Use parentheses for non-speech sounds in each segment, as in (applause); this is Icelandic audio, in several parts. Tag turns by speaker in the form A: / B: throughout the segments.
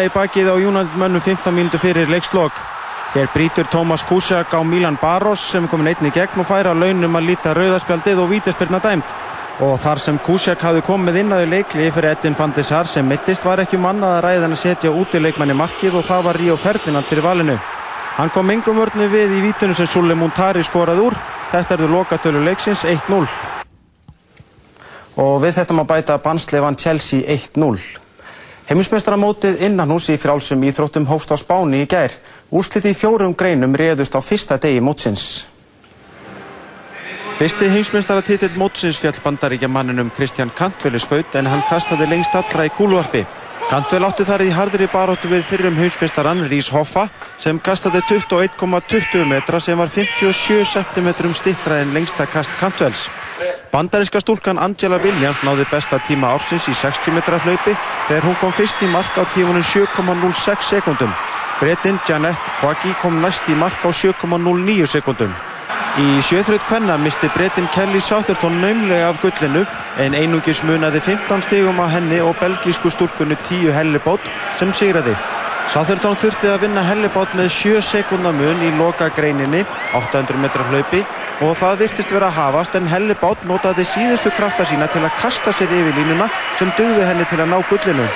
A: algjörlega í bakið á Júnandmönnum 15 mínútu fyrir leikslokk. Hér brítur Tómas Kúsjak á Milan Barros sem er komin einn í gegn og færa launum að líta rauðaspjaldið og vítaspyrna dæmt. Og þar sem Kúsjak hafði komið inn aðu leikli fyrir Edvin van de Sar sem mittist var ekki mannað að ræðan að setja út í leikmanni markið og það var Ríó Ferdinand fyrir valinu. Hann kom engum vörnu við í vítunu sem Sulle Montari skorað úr. Þetta erðu lokatölu leiksins 1-0. Og við þetta má bæta bannsleifan Chelsea 1-0. Heimismestaramótið innanhús í frálsum íþróttum hófst á Spáni í gær. Úrsliti í fjórum greinum réðust á fyrsta degi mótsins. Fyrsti heimsmeistaratitill mótsins fjall bandaríkja manninum Kristján Kantvel í skaut en hann kastaði lengst allra í kúluarpi. Kantvel átti þar í harðri baróttu við fyrrum heimsmeistarann Rís Hoffa sem kastaði 21,20 metra sem var 57 cm stittra en lengsta kast Kantvels. Bandaríska stúlkan Angela Williams náði besta tíma ársins í 60 metra hlaupi þegar hún kom fyrst í mark á tímunum 7,06 sekundum. Bretinn Janet Quaggi kom næst í mark á 7,09 sekundum. Í sjöþraut kvenna misti Bretinn Kelly Southerton naumlega af gullinu en einungis munaði 15 stigum á henni og belgísku stúlkunni 10 hellibót sem sigraði. Southerton þurfti að vinna hellibót með 7 sekundar mun í loka greininni 800 metra hlaupi og það virtist vera að hafast en hellibót notaði síðustu krafta sína til að kasta sér yfir línuna sem dugði henni til að ná gullinu.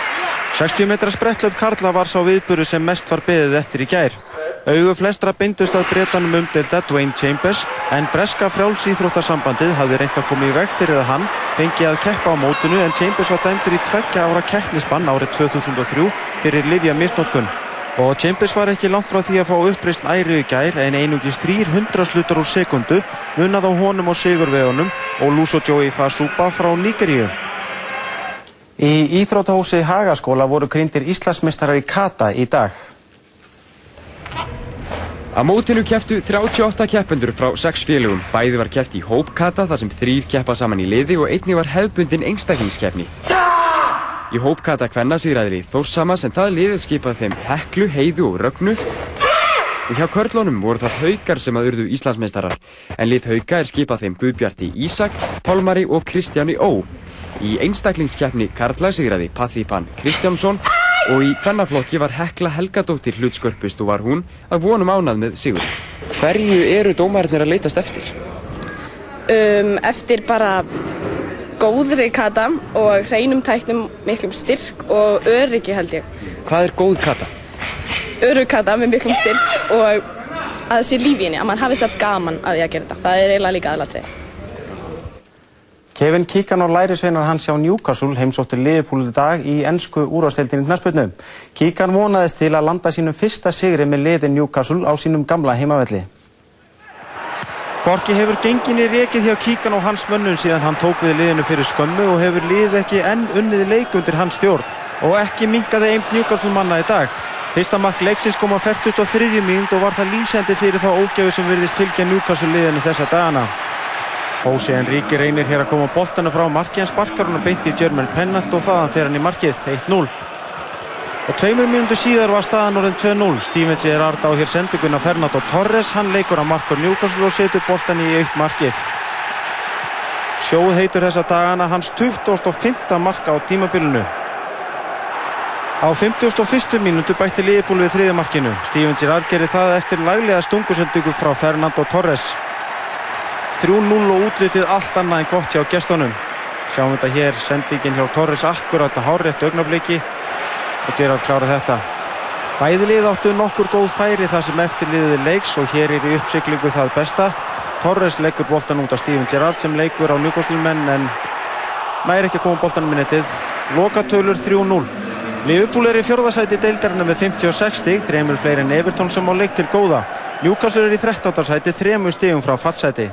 A: 60 metra sprettlöf Karla var sá viðburu sem mest var beðið eftir í gær. Augu flestra beindust að breytanum umdelda Dwayne Chambers en breska frjálsýþróttarsambandið hafði reynt að koma í veg fyrir að hann fengi að keppa á mótunu en Chambers var dæmtur í tveggja ára keppnisbann árið 2003 fyrir Livia misnótkun. Og Chambers var ekki langt frá því að fá uppreist æru í gær en einungis 300 slutar úr sekundu munnað á honum og sigurvegunum og Luso Joey Fasupa frá Níkeríu. Í Íþróttahúsi Hagaskóla voru kryndir Íslandsmeistarar í Kata í dag.
B: Á mótinu kæftu 38 keppendur frá 6 félögum. Bæði var kæft í hópkata þar sem þrýr keppa saman í liði og einni var hefbundin einstaklingskeppni. Í hópkata kvenna sigraðir í Þórsamas en það liðið skipaði þeim Heklu, Heiðu og Rögnu. Og hjá körlunum voru það Haukar sem að urðu Íslandsmeistarar. En lið Hauka er skipað þeim Guðbjarti Ísak, Pálmari og Kristjáni Ó. Í einstaklingskeppni Karla sigraði Pathipan Kristjánsson og í kvennaflokki var Hekla Helgadóttir hlutskörpust og var hún að vonum ánað með sigur. Hverju eru dómarinnir að leitast eftir?
C: Um, eftir bara góðri kata og hreinum tæknum miklum styrk og öryggi held ég.
B: Hvað er góð kata?
C: Örug kata með miklum styrk og að það sé lífi henni, að mann hafi satt gaman að ég að gera þetta. Það er eiginlega líka aðlatrið.
A: Kevin Kíkan og lærisveinar hans hjá Newcastle heimsóttu liðpúlið dag í ennsku úrvasteildinni knarspötnu. Kíkan vonaðist til að landa sínum fyrsta sigri með liði Newcastle á sínum gamla heimavelli. Borki hefur genginni rekið hjá Kíkan og hans mönnum síðan hann tók við liðinu fyrir skömmu og hefur lið ekki enn unnið leik undir hans stjórn og ekki mingaði eimt Newcastle manna í dag. Fyrsta mark leiksins kom á 43. mínd og var það lýsandi fyrir þá ógæfi sem virðist fylgja Newcastle liðinu þessa dagana. Hósi Enríki reynir hér að koma boltana frá marki en sparkar hann að beint í German Pennant og þaðan fer hann í markið 1-0. Og tveimur mínútu síðar var staðan orðin 2-0. Stevens er arda á hér senduguna Fernando Torres, hann leikur á markur Newcastle og setur boltan í aukt markið. Sjóð heitur þessa dagana hans 25. marka á tímabilinu. Á 51. mínútu bætti Liverpool við þriðja markinu. Stevens er aðgerið það eftir laglega stungusendingu frá Fernando Torres. 3-0 og útlitið allt annað en gott hjá gestunum. Sjáum þetta hér, sendingin hjá Torres akkurat að háréttu augnabliki og Gerard klára þetta. Bæði lið áttu nokkur góð færi þar sem eftirliðið leiks og hér er í uppsiklingu það besta. Torres leggur boltan út á Steven Gerrard sem leikur á Newcastle-menn en næri ekki að koma boltanum nettið. Lokatölur 3-0. Liverpool er í fjörðarsæti deildarinnar með 56 stig, þremur fleiri en Everton sem á leik til góða. Newcastle er í 13. sæti, þremur stigum frá fattsæti.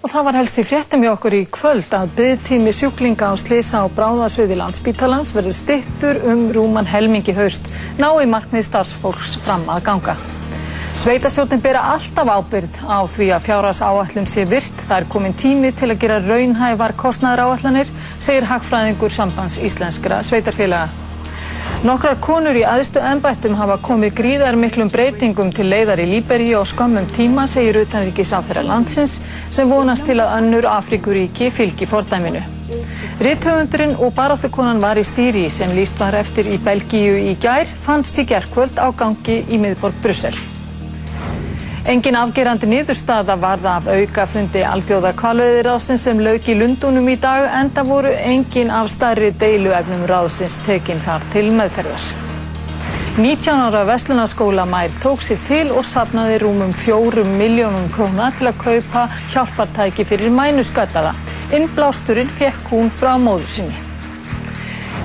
D: Og það var helst í fréttum hjá okkur í kvöld að byggtími sjúklinga á slisa og bráðasviði landsbítalans verður stittur um rúman helmingi haust, nái markmið starfsfólks fram að ganga. Sveitastjórnin bera alltaf ábyrð á því að fjárhás áallun sé virt. Það er komin tími til að gera raunhævar kostnæðar áallanir, segir hagfræðingur sambands íslenskra sveitarfélaga. Nokkrar konur í aðstu ennbættum hafa komið gríðar miklum breytingum til leiðar í Líberíu og skammum tíma, segir utanrikið samþæra landsins, sem vonast til að önnur Afrikuríki fylgi fordæminu. Ritthöfundurinn og baráttukonan var í stýri sem líst var eftir í Belgíu í gær, fannst í gerkvöld á gangi í miðborg Brussel. Engin afgerandi niðurstaða varða af aukafundi alþjóða kvalauðiráðsins sem lauk í Lundunum í dag en það voru engin af starri deiluefnum ráðsins tekinn þar til meðferðar. 19 ára Vestlunarskóla mær tók sér til og sapnaði rúmum 4 miljónum króna til að kaupa hjálpartæki fyrir mænuskattaða. Innblásturinn fekk hún frá móðu sinni.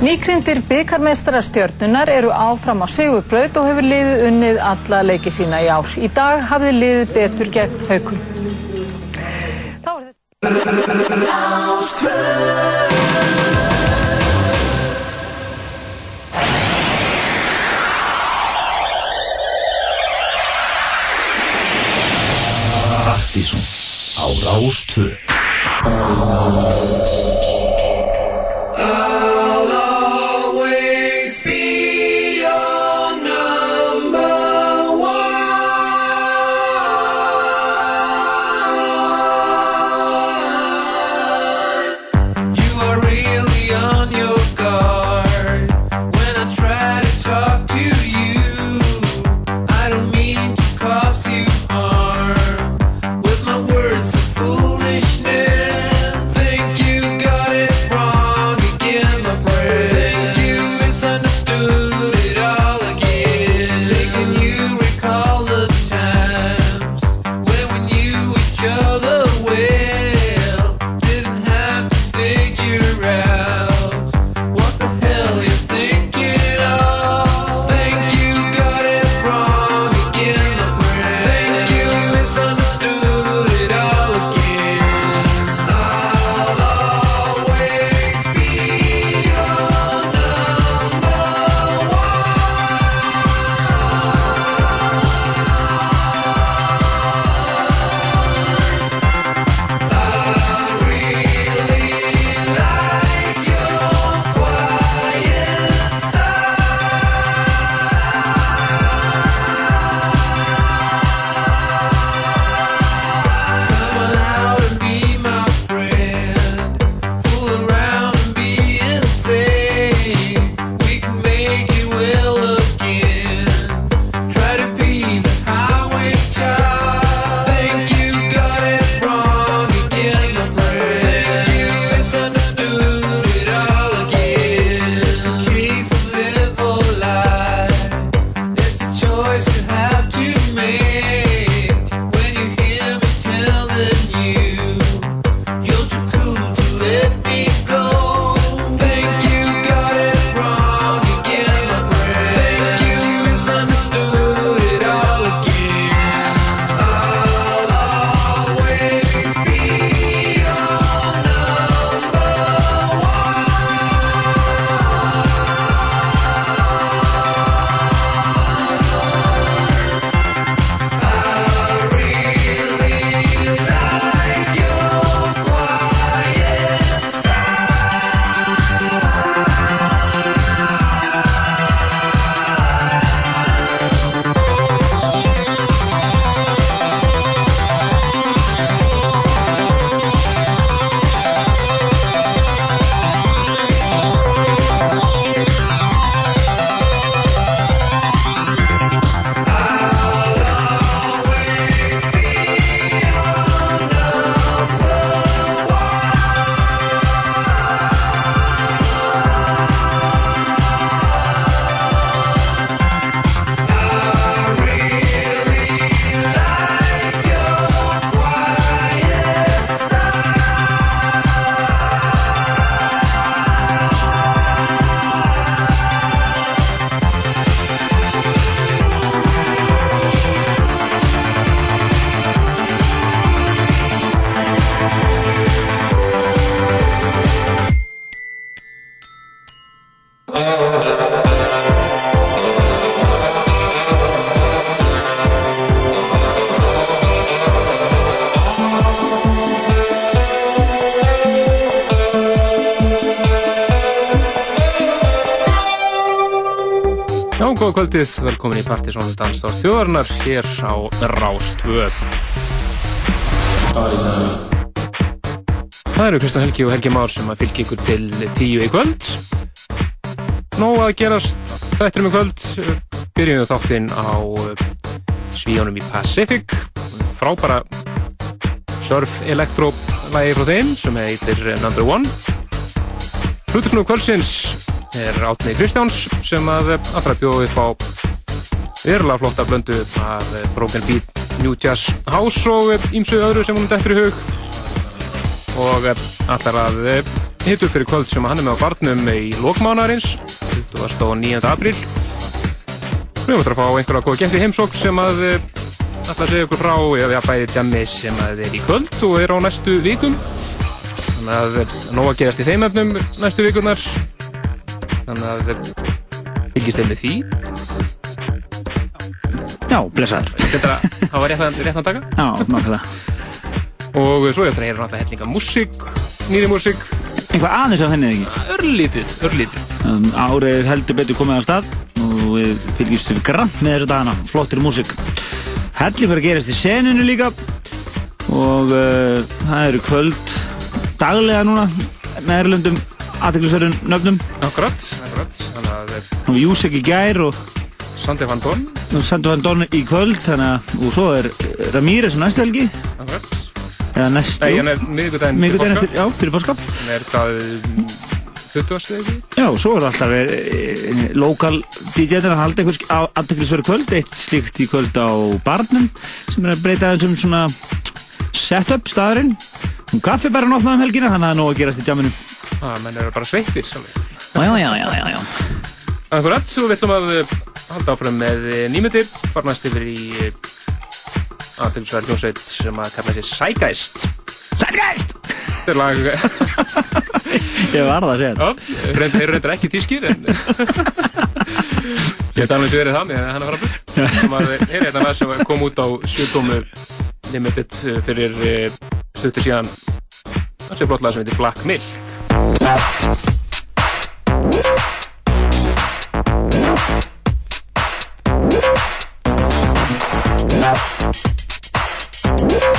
D: Nýkrindir byggarmeistarastjörnunar eru áfram á segurbröð og hefur liðið unnið alla leiki sína í ár. Í dag hafði liðið betur gegn haugum.
E: Aftísum á Rástvö.
F: kvöldið, velkomin í Partisónu Dansdór Þjóðarnar hér á Rástvöð Það eru Kristján Helgi og Helgi Már sem að fylgja ykkur til tíu í kvöld. Nó að gerast þættirum í kvöld. Byrjum við þáttinn á eh, svíjónum í Pacific frábæra surf elektro lægi frá þeim sem heitir eh, Number One. Hlutusnúðu kvöldsins er Átni Kristjáns sem að allra bjóðu upp á verulega flotta blöndu af eh, Broken Beat, New Jazz House og ímsu öðru sem hún dettur í hug. Og eh, allar að eh, hittur fyrir kvöld sem hann er með á barnum í lokmánarins 29. apríl. Við höfum að fá einhverja góða gæsti heimsók sem að eh, allar segja ykkur frá eða bæði jammi sem að er í kvöld og er á næstu vikum. Þannig að eh, nóg að gerast í þeim efnum næstu vikunar þannig að eh, fylgist þeim með því
G: Já, blessaður.
F: þetta hafa réttan, réttan taka
G: Já, nákvæmlega.
F: og svo er þetta hér náttúrulega hellinga músík nýri músík,
G: Eitthvað aðeins af henni eða ekki.
F: örlítið, örlítið
G: Um, árið heldur betur komið af stað og við fylgjumst við grann með þessu dagana. Flottir músík. Helli fyrir að gerast í seninu líka og uh, það eru kvöld daglega núna með erlendum aðteklisverðun nöfnum.
F: akkurat, akkurat þannig að eh,
G: Það var Júsek í gær og
F: Sandi Van Dorn
G: Sandu Van Dorn í kvöld þannig að, og svo er Ramírez næstu helgi
F: akkurat
G: eða næstu
F: Nei, hann er miðvikudaginn fyrir
G: eftir, já, fyrir páska.
F: Hann er það mm, 20. ekki?
G: Já, svo er alltaf e, e, lokal DJ-nir að halda einhvers aðteklisverðu kvöld, eitt slíkt í kvöld á barnum sem er að breyta þessum svona setup staðurinn og kaffi bara notnað um helgina, þannig að það er nóg að gerast í jamminu
F: Ah, menn eru bara sveittir.
G: Já, já, já, já, já.
F: Akkurat, svo við ætlum að eh, halda áfram með eh, nýmyndir fara næst yfir í aðtilsverð hljómsveit sem að kalla sér Sægæst
G: Sætgæst!
F: Þetta er lag
G: Ég var það að segja þetta.
F: Reynd, eru reyndar ekki tískir en ég hef alveg verið það með hann að fara bútt sem að er hérna lag sem kom út á sjöldómu Limited fyrir eh, stuttu síðan. Það sé blott lag sem heitir Black Milk.
H: Your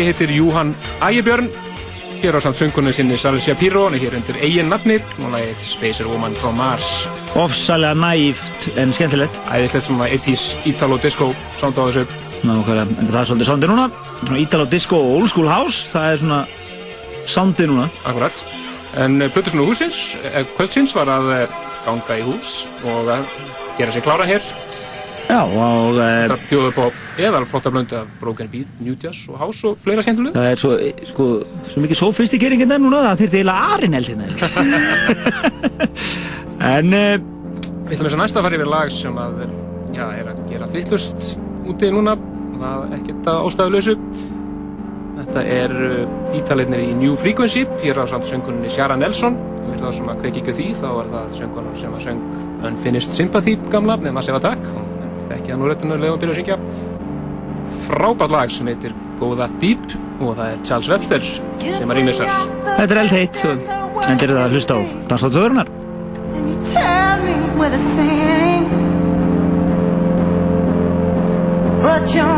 F: náðungi heitir Júhann Ægibjörn. Hér á samt söngunni sinni Salicia Pirro hann er hér undir eigin nafni. Og lagið Spacer Woman from Mars.
G: Ofsalega næft en skemmtilegt.
F: Æðislegt svona 80s Italo Disco sound á þessu.
G: En það er svolítið soundið núna. Svona Italo Disco og Old School House. Það er svona soundið núna.
F: Akkurat. En Plutusnú húsins, eh, kvöldsins var að eh, ganga í hús og að gera sér klára hér.
G: Já, og e,
F: það bjóða eðal flotta blöndu af Broken Beat, New Jazz og House og fleira skemmtileg.
G: Það er svo, sko, svo mikið sofistikering en það núna Það þyrfti eiginlega arineld hérna. (laughs) En
F: Við ætlum þess að næsta að fara yfir lag sem að já, er að gera þvittlust úti núna. Það er ekkert að ástæðuleysu Þetta er uh, ítaliðnir í New Frequency hér á samt söngunni Sjara Nelson. Við það sem að kveiki ekki því þá var það söngunum sem að söng Unfinished Sympathy gamla Massive Attack og þekki það nú réttinulega að byrja að syngja frábært lag sem heitir Góða Deep og það er Charles Webster sem að rýmir sér
G: þetta er eldheit En þetta er það að hlusta á
I: sing. But you're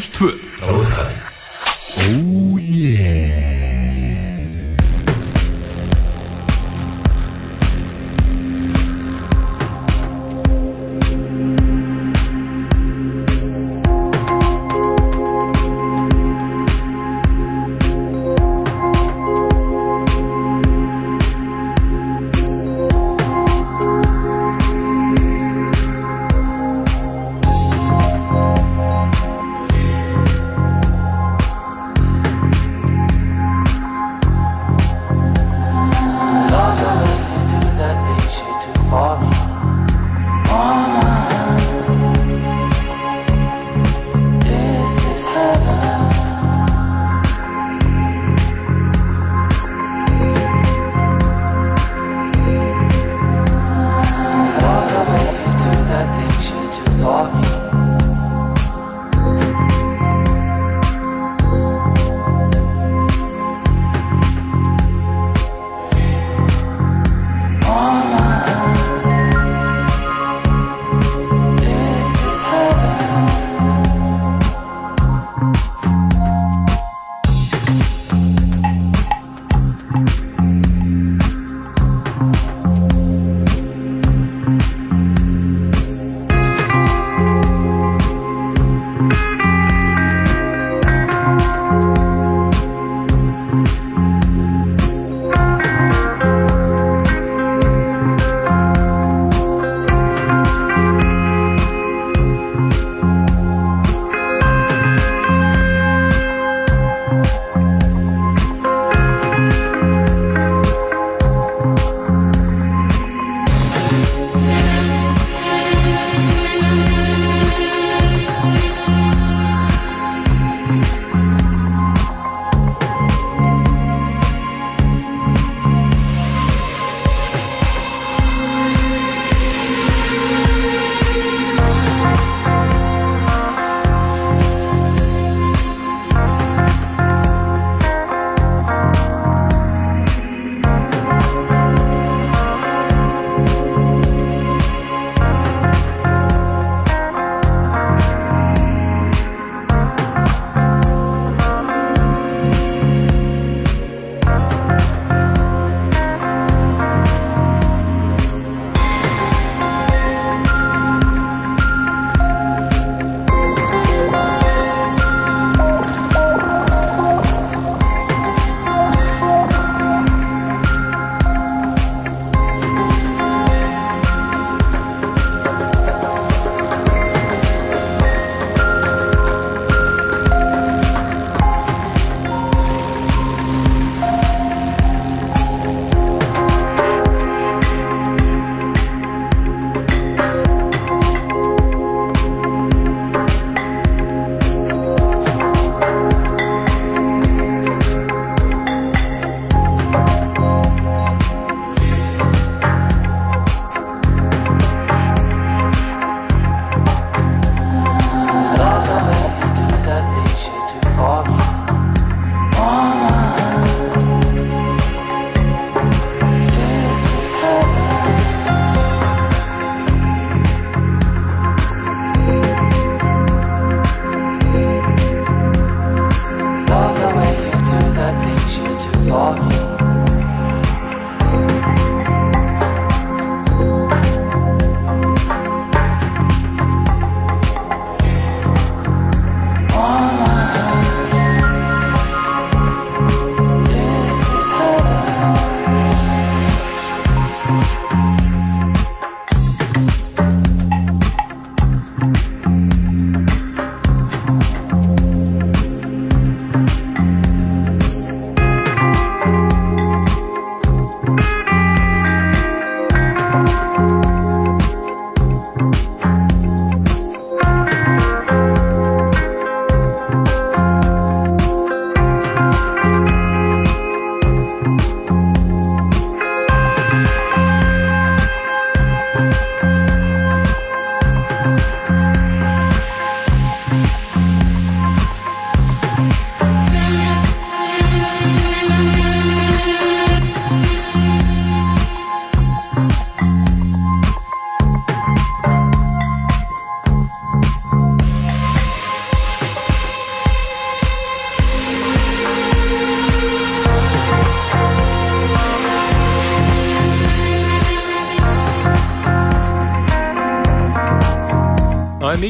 F: Rás 2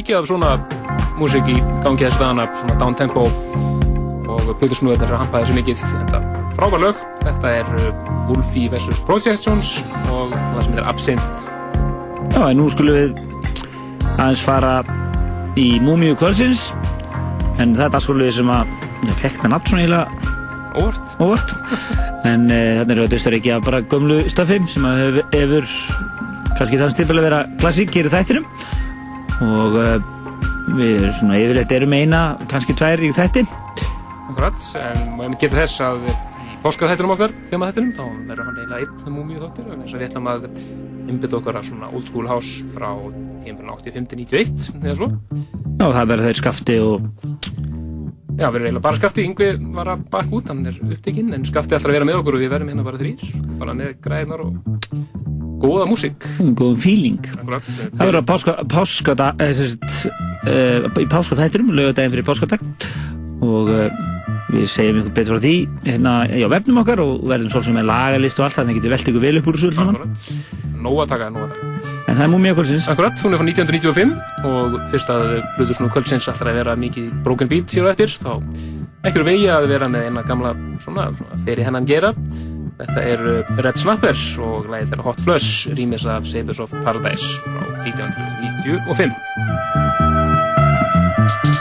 F: mikið af svona músík í gangi þess dagana, svona down tempo. Og Plutusnúðarnir er að hampaði þessu mikið. Þetta frábær lög, þetta er uh, Wolfie vs. Projections og það sem heitir Absinthe.
G: Já, en nú skulum við aðeins fara í Múmiu kvöldsins. En þetta skulum við sem að það nafn svona eiginlega.
F: Óvart,
G: óvart. en uh, þarna eru við dustar ekki af bara gömlu stöfi sem að hefur, hefur kannski þannig stipilega vera klassík hér í þættinum og uh, við svona yfirleitt erum eina, kannski tvær í þætti
F: akkurat, en maður geta þess að í páskaþættinum okkar, þemaþættinum, þá verður hann eiginlega einn múmíu þáttur, en þess að við ætlum að innbytta okkar að svona old school house frá tímurinn 85-91 eða svo.
G: Já, það verður þeir skafti og
F: Já, við erum eiginlega bara skafti, Yngvi var að baka út, hann er upptekinn, en skafti alltaf að vera með okkur og við verðum hérna bara þrýr, bara með græðnar og góða músík.
G: góðum feeling.
F: Akkurat.
G: Það verður að páska, páska eh, uh, í páskaþættinum, lögadaginn fyrir páskadag. Og uh, við segjum ykkur betur frá því hérna á vefnum okkar og verðum svolítið með lagalist og allt þannig að getur velt ykkur vel upp úr þessu
F: að taka, nóg að taka.
G: en það er múmið kvöldsins.
F: Akkurat, hún er frá 1995 og fyrst að Blutusnú kvöldsins alltaf að vera mikið broken beat hér og eftir. Þá ekki eru vegi að vera með eina gamla svona, svona fyrir hennan gera þetta er uh, Red Snapper og læðið þeirra Hot Flush rýmis af Sabers of Paradise frá 1995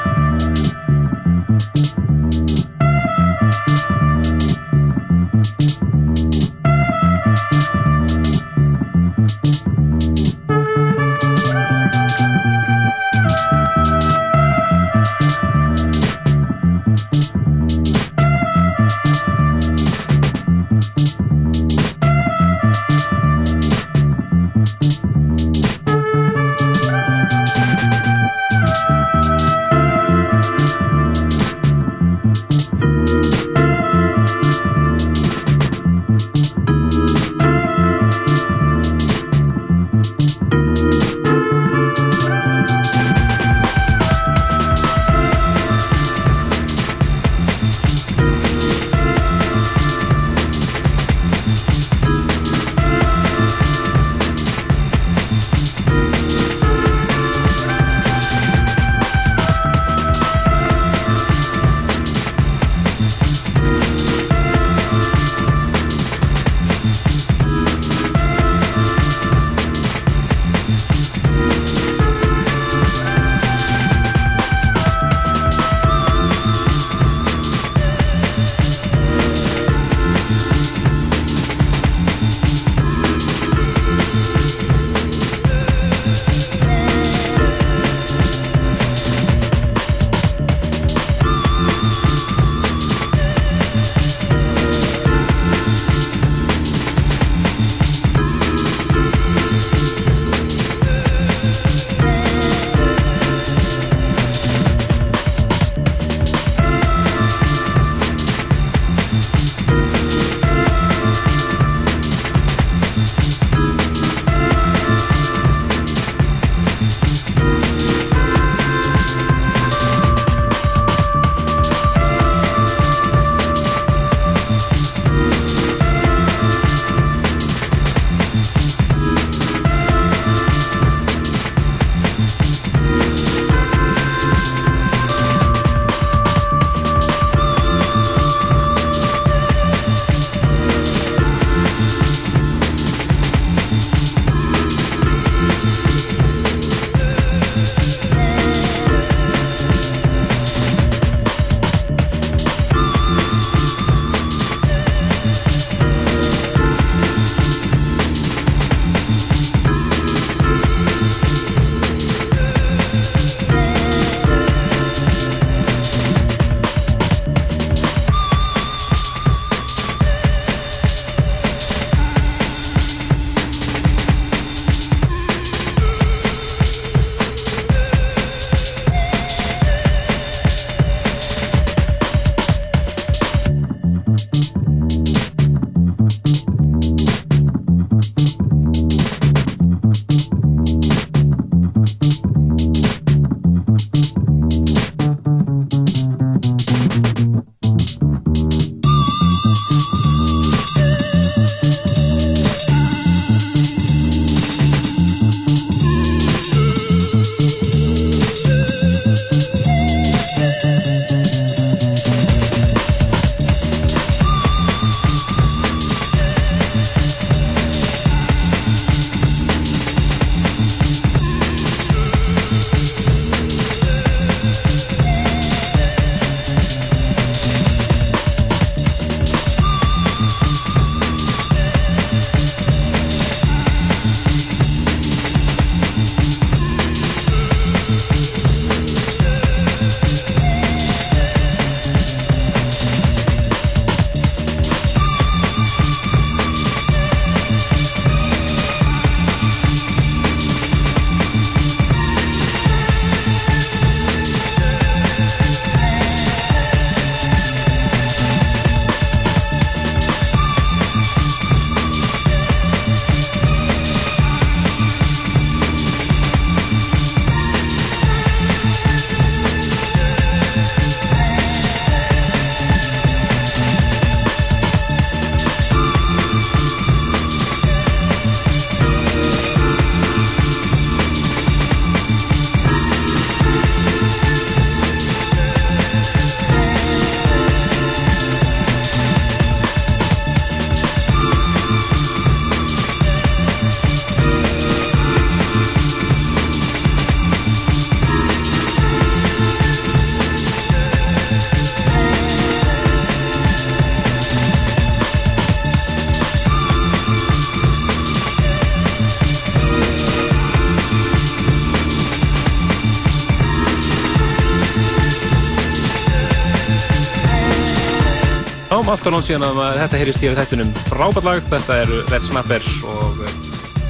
F: allt og nátt síðan að þetta heyrist hér í þættunum frábært lag. Þetta eru Red Snappers og eh,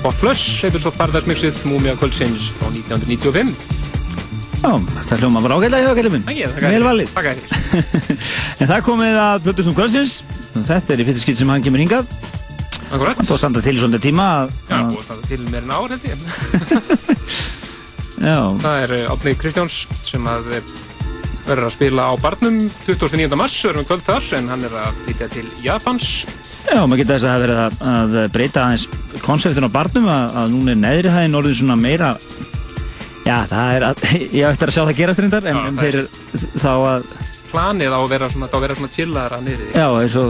F: Hot Flush, Episode Paradise Mixið, Múmia Kvöldsins frá 1995.
G: Já, það hljóma bara ágætlega hjá okkur minn.
F: Takk ég, þér.
G: valið.
F: Takk þér. (laughs)
G: En það komið að Plutusnum kvöldsins. Þetta er í fyrsta skitt sem hann kemur hingað.
F: Akkurat.
G: Það stóð standa til í svona tíma.
F: Já,
G: að-
F: búið að standa til meir en ár held ég. (laughs)
G: Já,
F: Það er eh, Átni Kristjáns sem að eh, verður að spila á barnum 29. mars, verður um kvöld þar, en hann er að flytja til Japans.
G: já, maður geta þess að það verið að, að breyta aðeins konseptin á barnum að, að núna er neðri hæðin orðin svona meira Já, það er að, (laughs) ég eftir að sjá það gerast reyndar en,
F: Já,
G: en þeir
F: er-
G: þá að,
F: Planið á að vera svona, að vera svona chillaðara niður.
G: já, eins og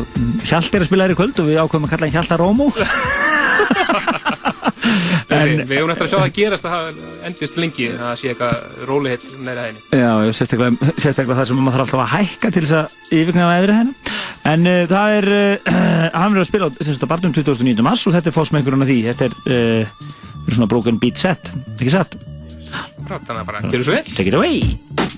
G: Hjalt er að spila þér í kvöld og við ákveðum að kalla hann Hjalta Rómó (laughs) (laughs)
F: En, við höfum eftir að sjá það gerast að endist lengi, að það sé eitthvað rólihitt neira hæðinni.
G: Já, já, sérstaklega, sérstaklega það sem maður þarf alltaf að hækka til þess að yfirknafa efri hennar. En uh, það er, uh, (clears throat) hann verður að spila á, sem sagt, á barnum 2009. mars og þetta er fósmengurinn af því. Þetta er uh, er svona broken beat set, ekki satt?
F: Rátt, þannig að bara, gerðu svo vel.
G: Take it away!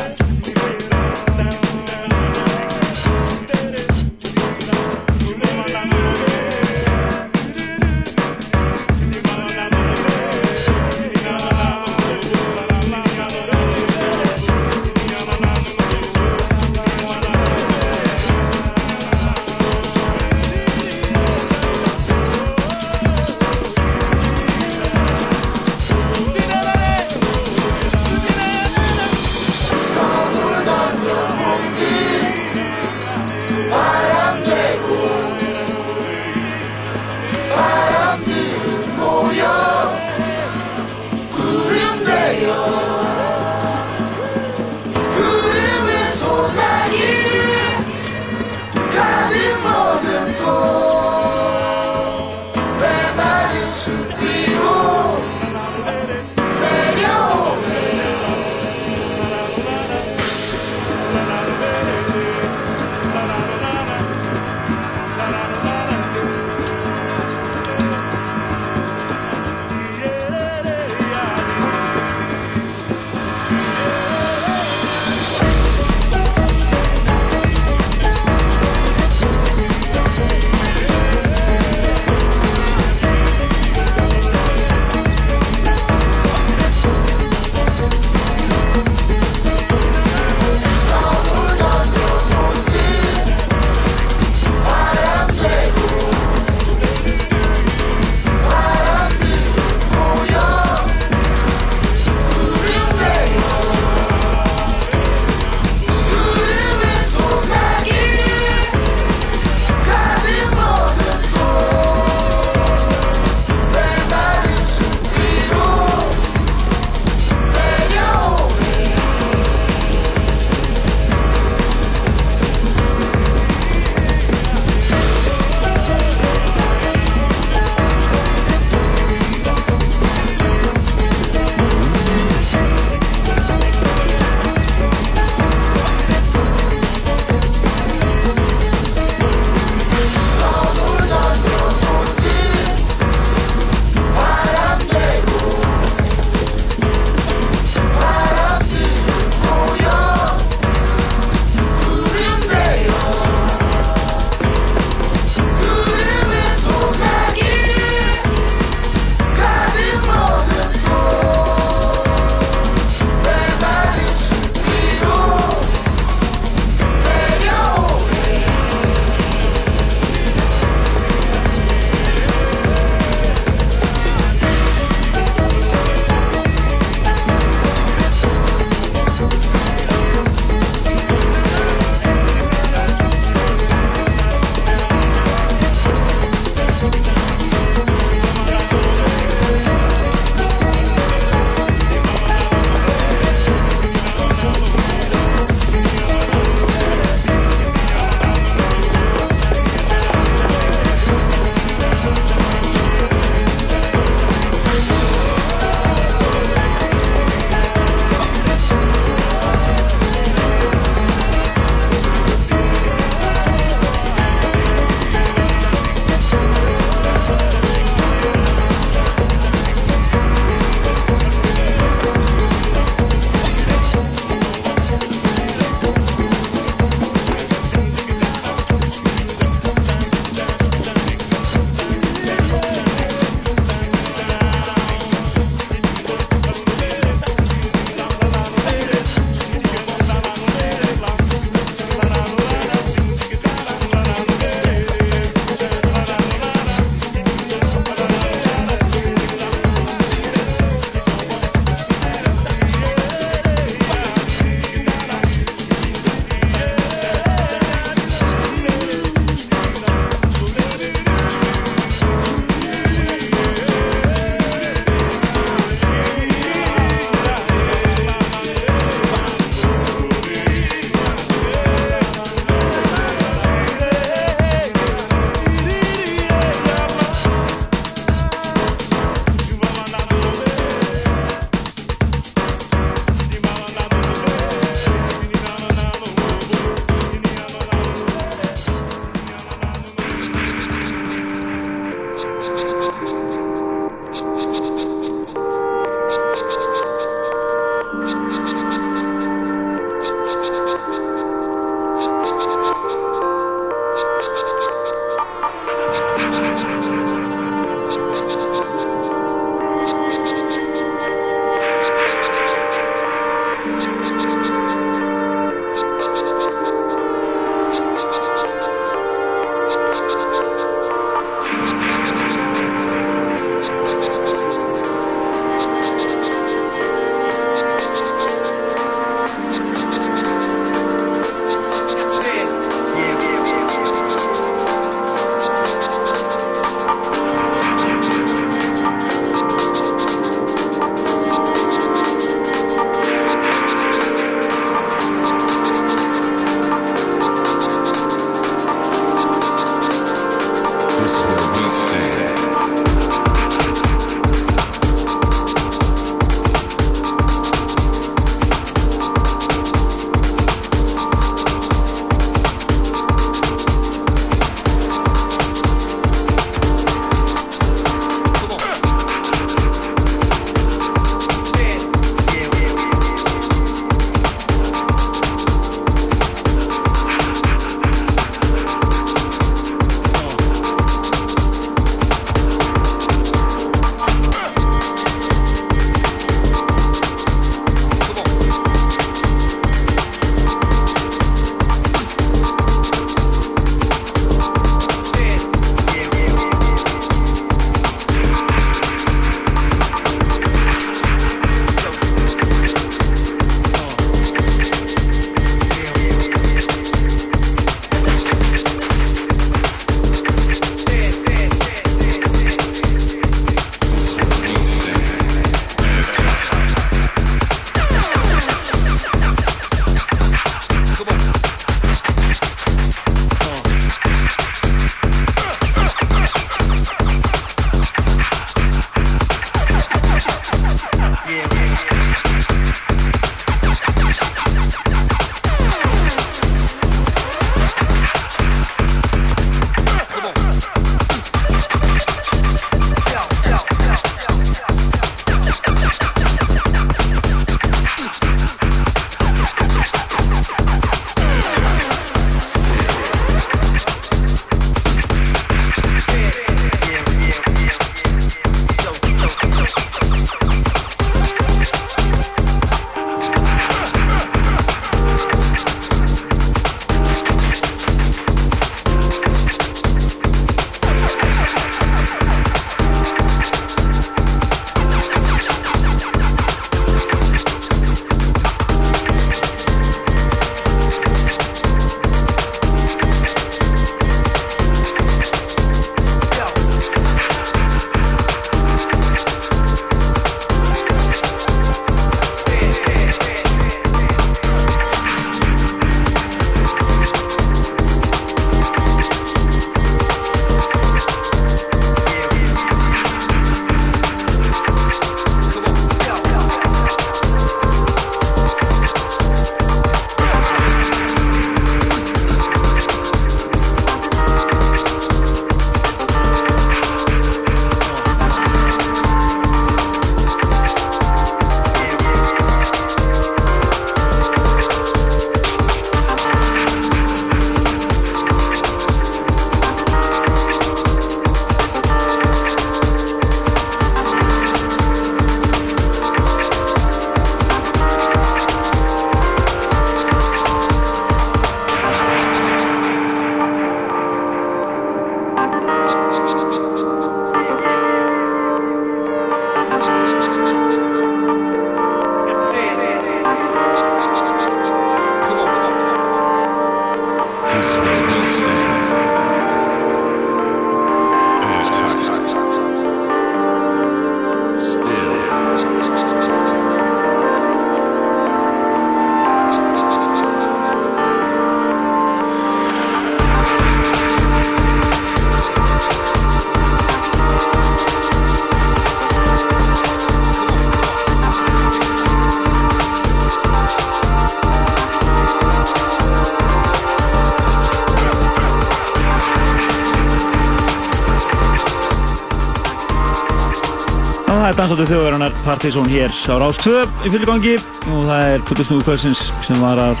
G: Dansáttu þjóðverðanar Partizón hér á Rás 2 í fylggangi og það er Putur Snúi Kvölsins sem var að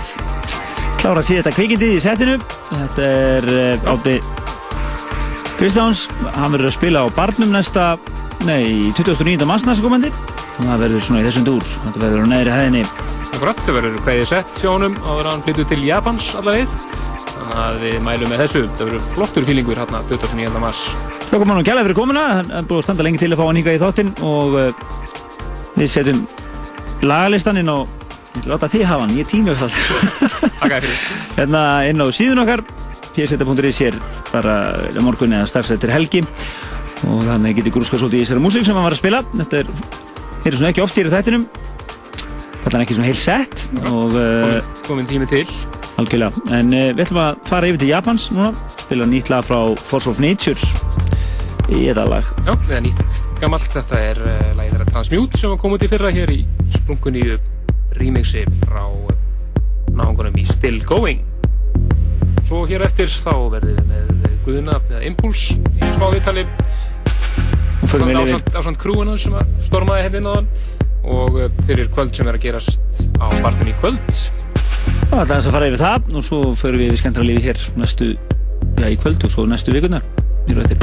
G: klára að sé þetta kvikindið í setinu. Þetta er uh, Átti Kristjáns, hann verður að spila á barnum næsta, nei, 29. mars næsta komandi og það verður svona í þessum dúr, þetta verður á neðri hæðinni.
F: Akkurat, það verður kveðið sett honum áður að hann flyttu til Japans allaveg. Þannig að við mælum með þessu. Það verður flottur fílingur hérna 29. mars.
G: Hann og gæla fyrir komuna, hann er búið að standa lengi til að fá hann hingað í þáttinn og uh, við setjum lagalistan inn á, ég vil láta þið hafa hann, ég tími þess alltaf. (laughs)
F: Takk fyrir.
G: hérna inn á síðun okkar, pseta.is hér bara morgun eða starfsættir helgi og þannig getur grúska svolítið í þessari músík sem hann var að spila. Þetta er, er svona ekki oft í þættinum, þetta er ekki svona heil sett og uh,
F: komin tími til.
G: algjörlega. En uh, við ætlum að fara yfir til Japans núna, spila nýtt lag frá Force of Nature í þetta lag.
F: Já, það er nýtt gammalt. Þetta er uh, lagið þeirra Transmute sem var komið í fyrra hér í sprungunni remixi frá uh, náungunum í Still Going. Svo hér eftir þá verðum við með Guðuna eða Impuls í smá viðtali
G: förum við yfir-
F: ásand, ásand krúinu sem að stormaði hérna inn á hann og fyrir kvöld sem er að gerast á barnum í kvöld
G: Það er aðeins að fara yfir það og svo förum við við skemmtra lífi hér næstu, já í kvöld og svo næstu vikunar. Hér á eftir.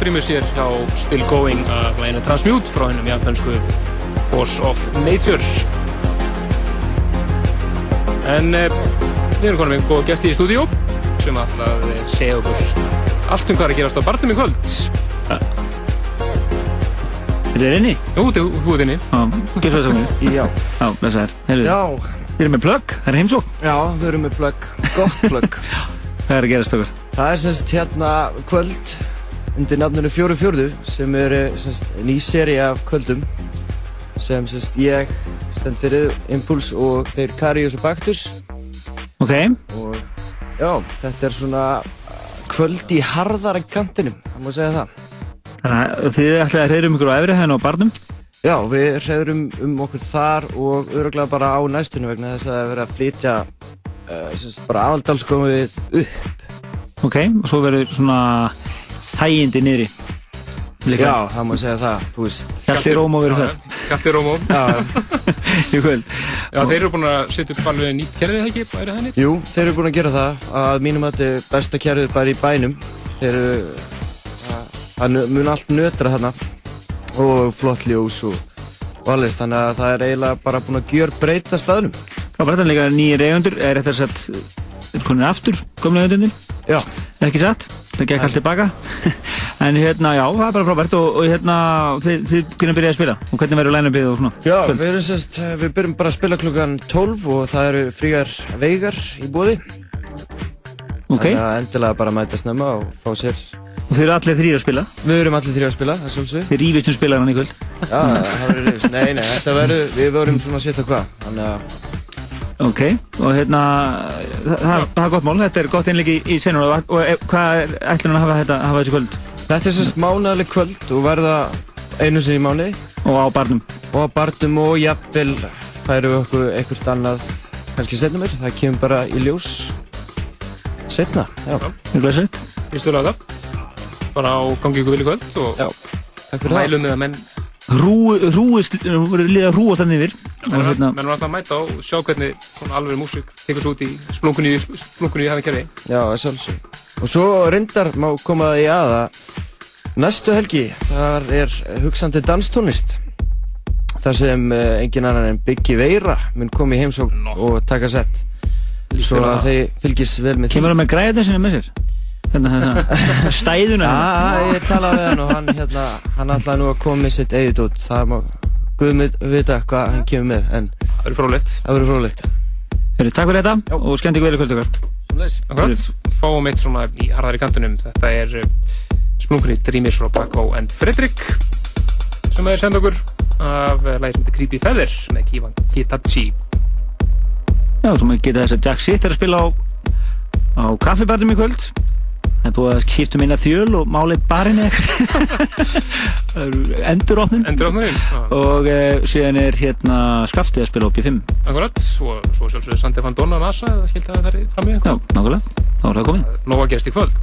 F: Á flott rýmur sér hjá Still Going af læginu Transmute frá hennum japansku Force of Nature. En uh, við erum konum með góða gesti í stúdíó sem að segja okkur allt um hvað er að gerast á barnum í kvöld.
G: Er þið inni?
F: Jú, þú ert inni.
G: Já, ekki svo þess að
J: Já.
G: Já, blessaður. Heyrðu,
J: Já.
G: Þið erum með plugg, það er heimsók.
J: Já, við erum með plugg, gott plugg. (laughs)
G: Hvað er að gerast okkur?
J: Það er semst hérna kvöld undir nafnunu Fjóru Fjórðu sem er eh, semst ný seri af kvöldum sem semst ég stend fyrir Impuls og þeir Karius og Baktus
G: Ok.
J: og já, þetta er svona kvöld í harðara kantinum, það má segja það.
G: Þannig að þið ætlaði að reyðum ykkur á efri hæðinu á barnum.
J: Já, við reyðum um okkur þar og öruglega bara á næstunum vegna þess að það er verið að flytja uh, semst bara afaldalskomið upp.
G: Ok, og svo verður svona hægindi niðri. Líka.
J: Já, það má segja það, þú veist.
G: Hjalti Rómó verður þar.
F: Kafti Rómó.
J: Já. (laughs)
G: Í kvöld.
F: Já, þeir eru búin að setja upp alveg nýtt kerfið það ekki, bæri það nýtt?
J: Jú, þeir eru búin að gera það að mínum að þetta er besta kjærið bara í bænum þeir eru það mun allt nötra þarna og flott ljós og, og alveg þannig að það er eiginlega bara búin að gjör breyta staðnum
G: bara þetta líka nýjir eigundur, er þetta sett, er konin aftur, komlega eigundur?
J: Já.
G: Ekki satt, það gekk allt tilbaka. (laughs) en hérna, já, það er bara frábært og, og hérna, þið, þið kunum byrja að spila og hvernig verður lænum og svona?
J: Já, við, erum sérst, við byrjum bara að spila klukkan 12 og það eru fríar veigar í bóði
G: Ok.
J: Þannig að endilega bara mæta snemma og fá sér
G: Og þið eru allir þrýr að spila?
J: Við erum allir þrýr að spila, það svolítið
G: Þið rífist um spilarann í kvöld?
J: Já, það verður reyfist, nei, nei, þetta verður, við vorum svona að setja hvað Þannig að
G: Ok, og hérna, það, það, það er gott mál, þetta er gott innleik í, í senur og, og e, hvað er ætlun að hafa þetta, hafa þessi kvöld?
J: Þetta er sérst mánaðaleg kvöld og verða einu sinni í mánuði.
G: Og á barnum.
J: Og á barnum og jafnvel færum við okkur eitthvað annað kannski setna mér. Það kemur bara í ljós setna. Já.
G: Er það sett?
F: Fyrstu laga bara á gangi ykkur vel í kvöld og
J: Já, takk fyrir það.
F: mælum með að menn
G: Rúi, rúi, verður liða rúa þannig yfir.
F: menn
G: Og hérna,
F: menn er alltaf að mæta og sjá hvernig svona alveg músík tekur svo út í splunkunni í hafi kerfi
J: Já, að sjálfsög. Og svo reyndar má koma það í aða næstu helgi, þar er hugsandi danstónlist. þar sem uh, engin annan en Biggi Veira mun koma í heimsókn og taka sett svo
G: á
J: að
G: það.
J: þeir fylgist vel með
G: Kemur hann með græðina sinni með sér? (laughs) Hérna, hérna, stæðuna
J: Já, ég talaði við hann og hann hérna, hann ætlaði nú að koma með sitt eigið út það má Guðmund vita hvað hann kemur með en
F: það verður frólægt
J: það verður frólægt
G: Heyrðu, Takk fyrir þetta og skemmt ykkur vel í kvöld okkar
F: Akkurat, fáum eitt svona í harðari kantunum þetta er uh, splunkunni Dreamers frá Paco and Fredrik sem er senda okkur af sem heitir Creepy Feather með Kivan Kitachi
G: Já, maður geta þess að Jack Sitt er að spila á, á kaffibarnum í kvöld Það er búið að skipta um eina þjöl og mála eitt barinn eitthvað. (laughs) Enduróknum,
F: já.
G: Og uh, síðan er hérna Skaftið að spila á B5
F: Akkurat, svo, svo sjálfsögðu Sandi Van Donna NASA eða skildi það þar fram í
G: Já, nákvæmlega, þá er það komið.
F: Nóa gerst í kvöld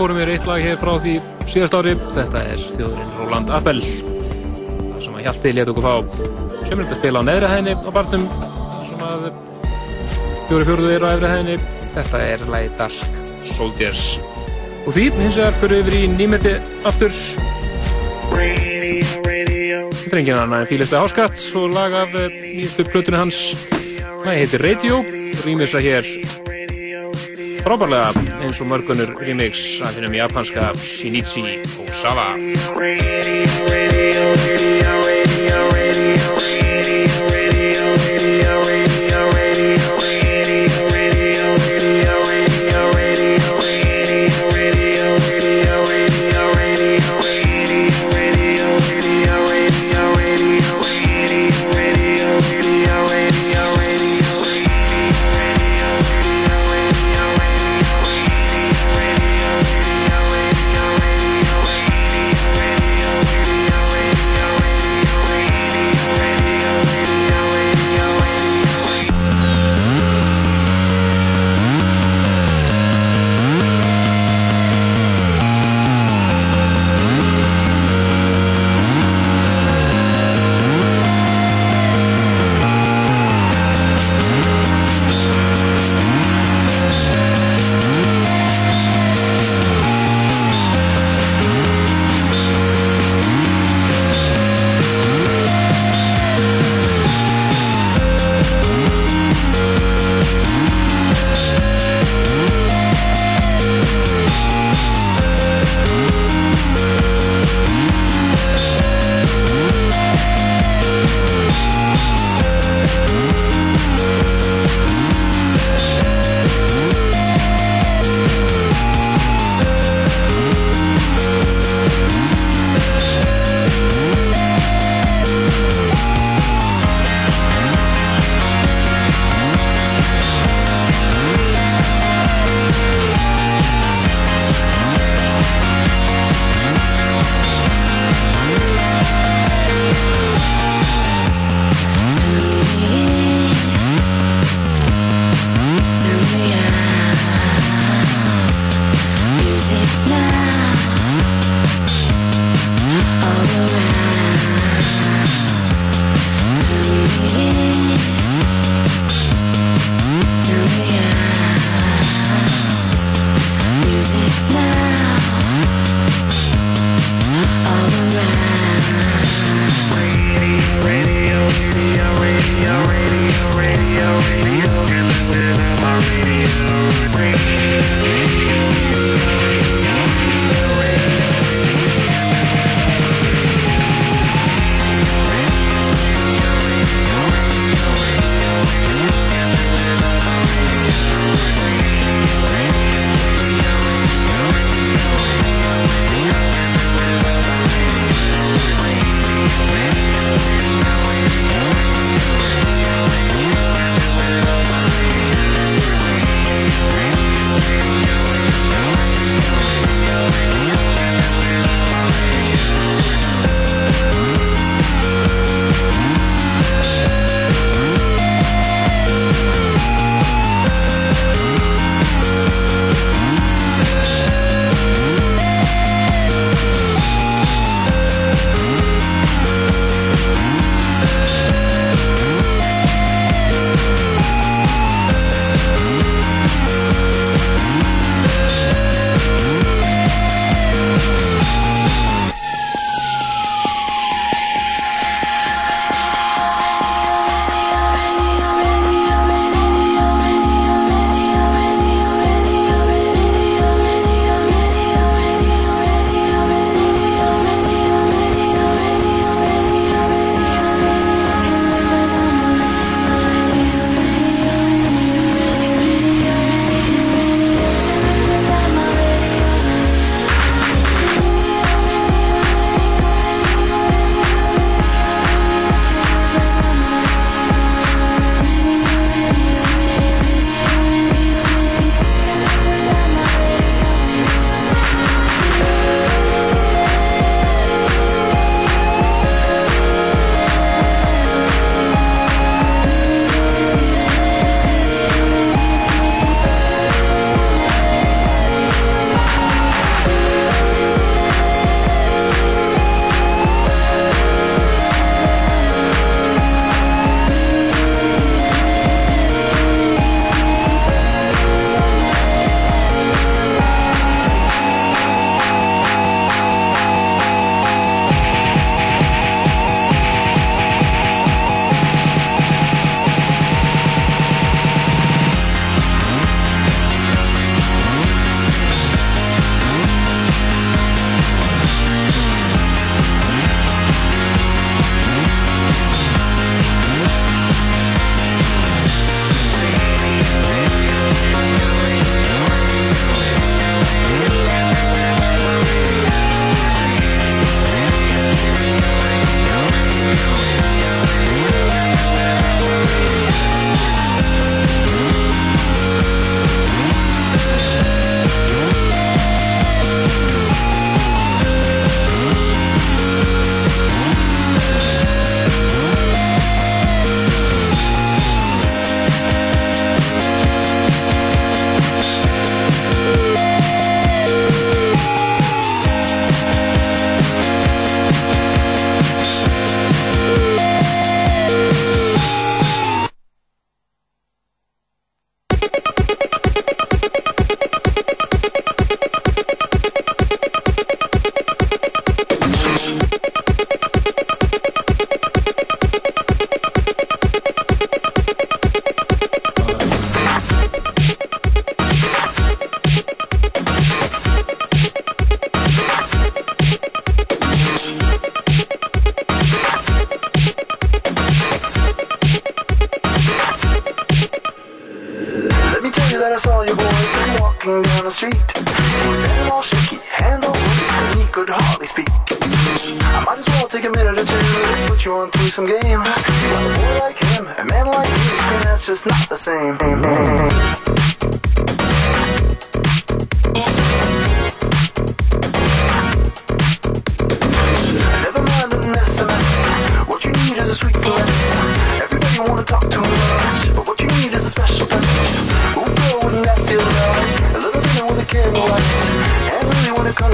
F: vorum við eitt lag hér frá því síðast ári. Þetta er þjóðurinn Roland Appel. Það sem að Hjalti let okkur fá sömurlega spila á neðri hæðinni á barnum. Það sem að fjóri fjóruðu eru á efri hæðinni. Þetta er lagi Dark Soldiers. Og því hins vegar fyrir yfir í nýmeti aftur. Þetta er enginn annar en Fílista Háskatt og lag af eh, nýjastu plötunni hans. Það heitir Radio. Rýmisa hér frábærlega eins og mörgunur remix af hennum japanska Shinichi Osawa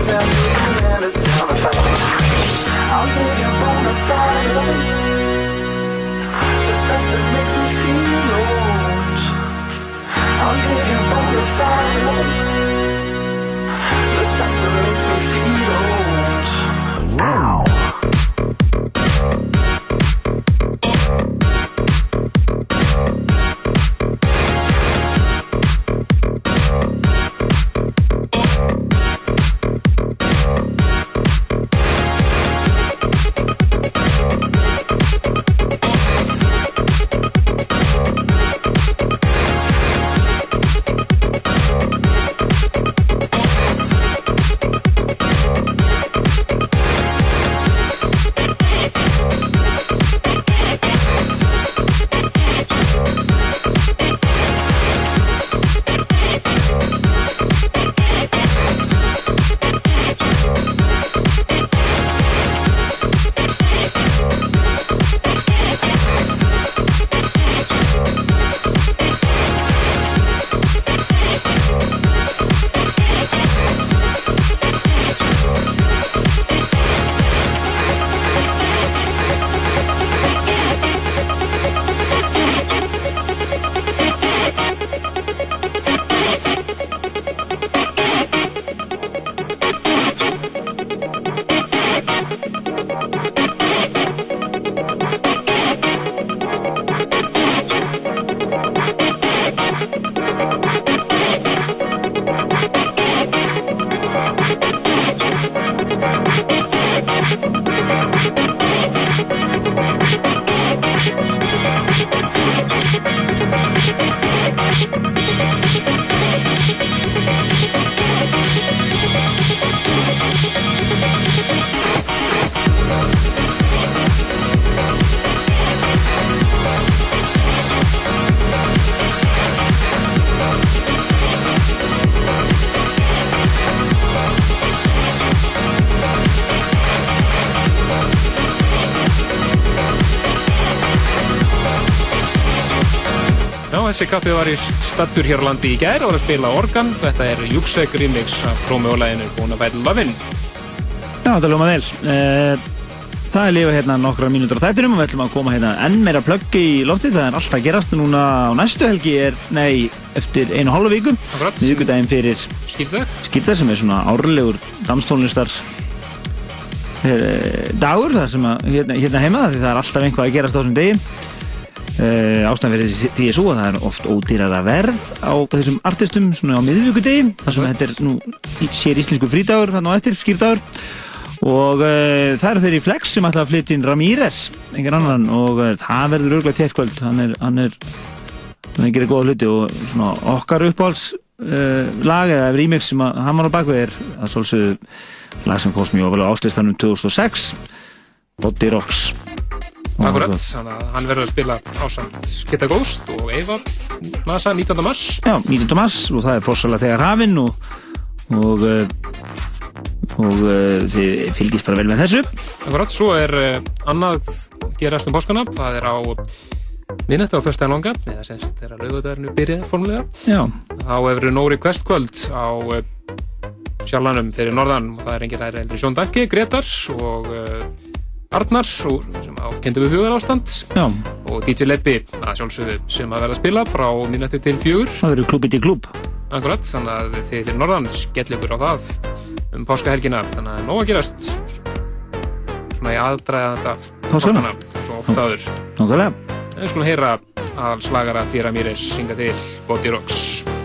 K: to fight. I'll give you bona. The type that makes me feel old. I'll give you.
F: Þessi kappi var í stattur hér á landi í gær og var að spila organ. Þetta er Júksek remix af Romeo-læginu Búin að væri lovin.
G: Já, þetta ljóma vel. Eh, Það er lifa hérna nokkra mínútur á þættinum og við ætlum að koma hérna enn meira plöggi í loftið. Það er alltaf gerast núna á næstu helgi er, nei, eftir einu hálfa viku.
F: Akkurat.
G: Miðvikudaginn fyrir
F: Skýrdag.
G: Skýrdag sem er svona árlegur danstónlistar eh, dagur þar sem að hérna, hérna heima því það er alltaf einhvað að gerast á þessum degi. Ástæðan fyrir því- að það er oft ódýrara verð á þessum artistum svona á miðvíkudegi þar sem þetta er nú sér íslensku frídagur þannig á eftir, skýrdagur og uh, það eru þeir í Flex sem ætla að flytja inn Ramírez, engin annan og uh, það verður örgulega téttkvöld hann er, hann er hann gerir góða hluti og svona okkar uppáhalds uh, lag eða remix sem að hann var á bakvið er að svolsögðu lag sem kost mjög ofalega áslistanum 2006 Body Rocks
F: Akkurat, þannig að hann verður að spila ásamt Kitta Ghost og Eva NASA 19. mars.
G: Já, 19. mars og það er fórsalega þegar hafinn og og, uh, og uh, þið fylgist bara vel með þessu
F: Akkurat, svo er uh, annað gerast um páskana. Það er á minnætti á föstudaginn langa, eða semst þegar laugardagurinn er byrjað formulega.
G: Já,
F: Þá hefur Nóri Quest kvöld á sjallanum fyrir norðan og það er engin hægri eldri Sjón Danki, Gretar og Arnar sem ákendu við hugar ástand
G: já,
F: og DJ Leppi að sjálfsögðu sem að verða að spila frá minnætti til fjögur.
G: Það verður klúbið til klúb
F: Akkurat, þannig að þið fyrir norðan skell ykkur á það um páskahelgina. Þannig að nóg að gerast. Svona í aðdraðanda
G: Páskana.
F: svo oft áður.
G: Nákvæmlega.
F: En skulum heyra að slagara Dýra Mýris synga til Body Rocks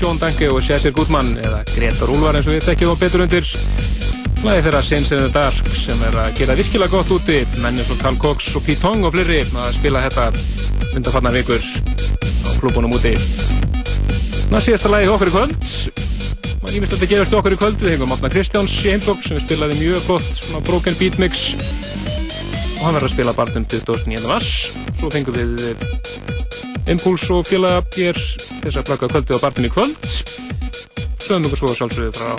F: Sean Danke og Cesar Gutmann eða Gretar Úlvar eins og við tekjum á betur undir. Lagi þeirra Sins in the Dark sem er að gera virkilega gott úti. Menn eins og Carl Cox og Pete Tong og fleiri að spila þetta undanfarnar vikur á klubunum úti. Ná síðasta hjá okkur í kvöld. Maður ímest að þetta gerast hjá okkur í kvöld. Við hengum Átna Kristjáns í heimsók sem spilaði mjög flott svona broken beat mix. Og hann verður að spila barnum 29. mars. Svo fengum við Impuls og félaga hér þess að plaka kvöldið á barnum í kvöld. Sögum ykkur svo sjálfsögðu frá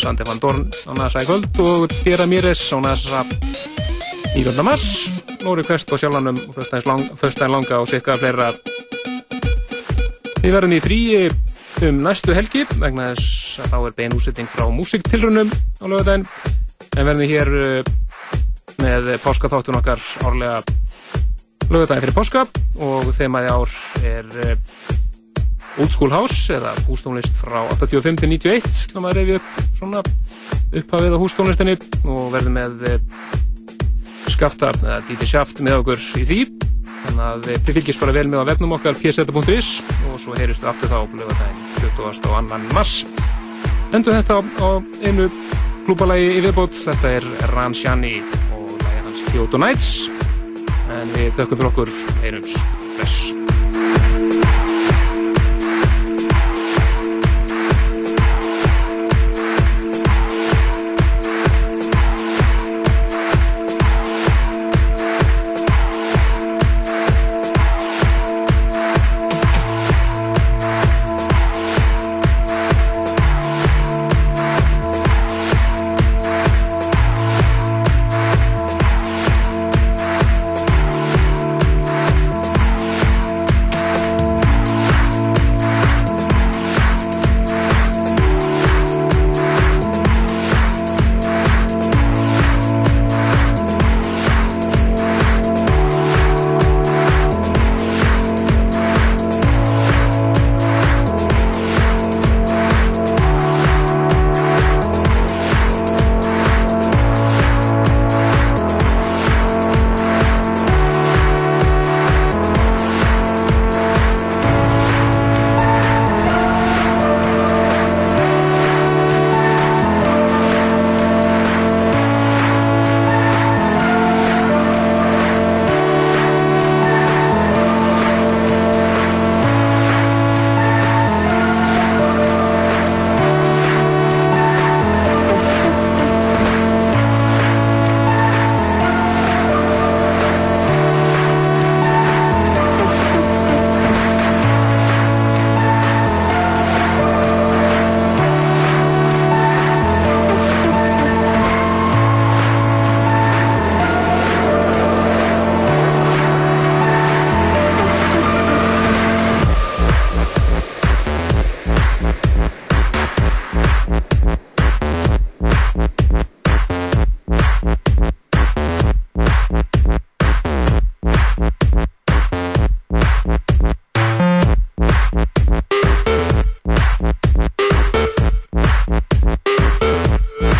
F: Sandi van Dorn á NASA í kvöld og Dera Mires á NASA 19. mars. Nóri Kvest á sjálfanum og föstæðin langa og sikka fleira. Við verðum í fríi um næstu helgi vegna þess að þá er bein úsetting frá músiktilrunum á lögadaginn en verðum við hér uh, með páskaþáttun okkar árlega lögadaginn fyrir páska og þemaði ár er uh, Old School House eða hústónlist frá 85 til 91 þá maður reyfi upp svona upphafið á hústónlistinni og verðum með uh, skafta eða DJ Shaft með okkur í því. Þannig að þið fylgjast bara vel með á vefnum okkar pseta.is og svo heyristu aftur þá lögadaginn 22. mars. Endur þetta á, einu klúbalagi í viðbót. Þetta er Ran Shani og lagið hans Kyoto Nights. En við þökkum fyrir okkur einums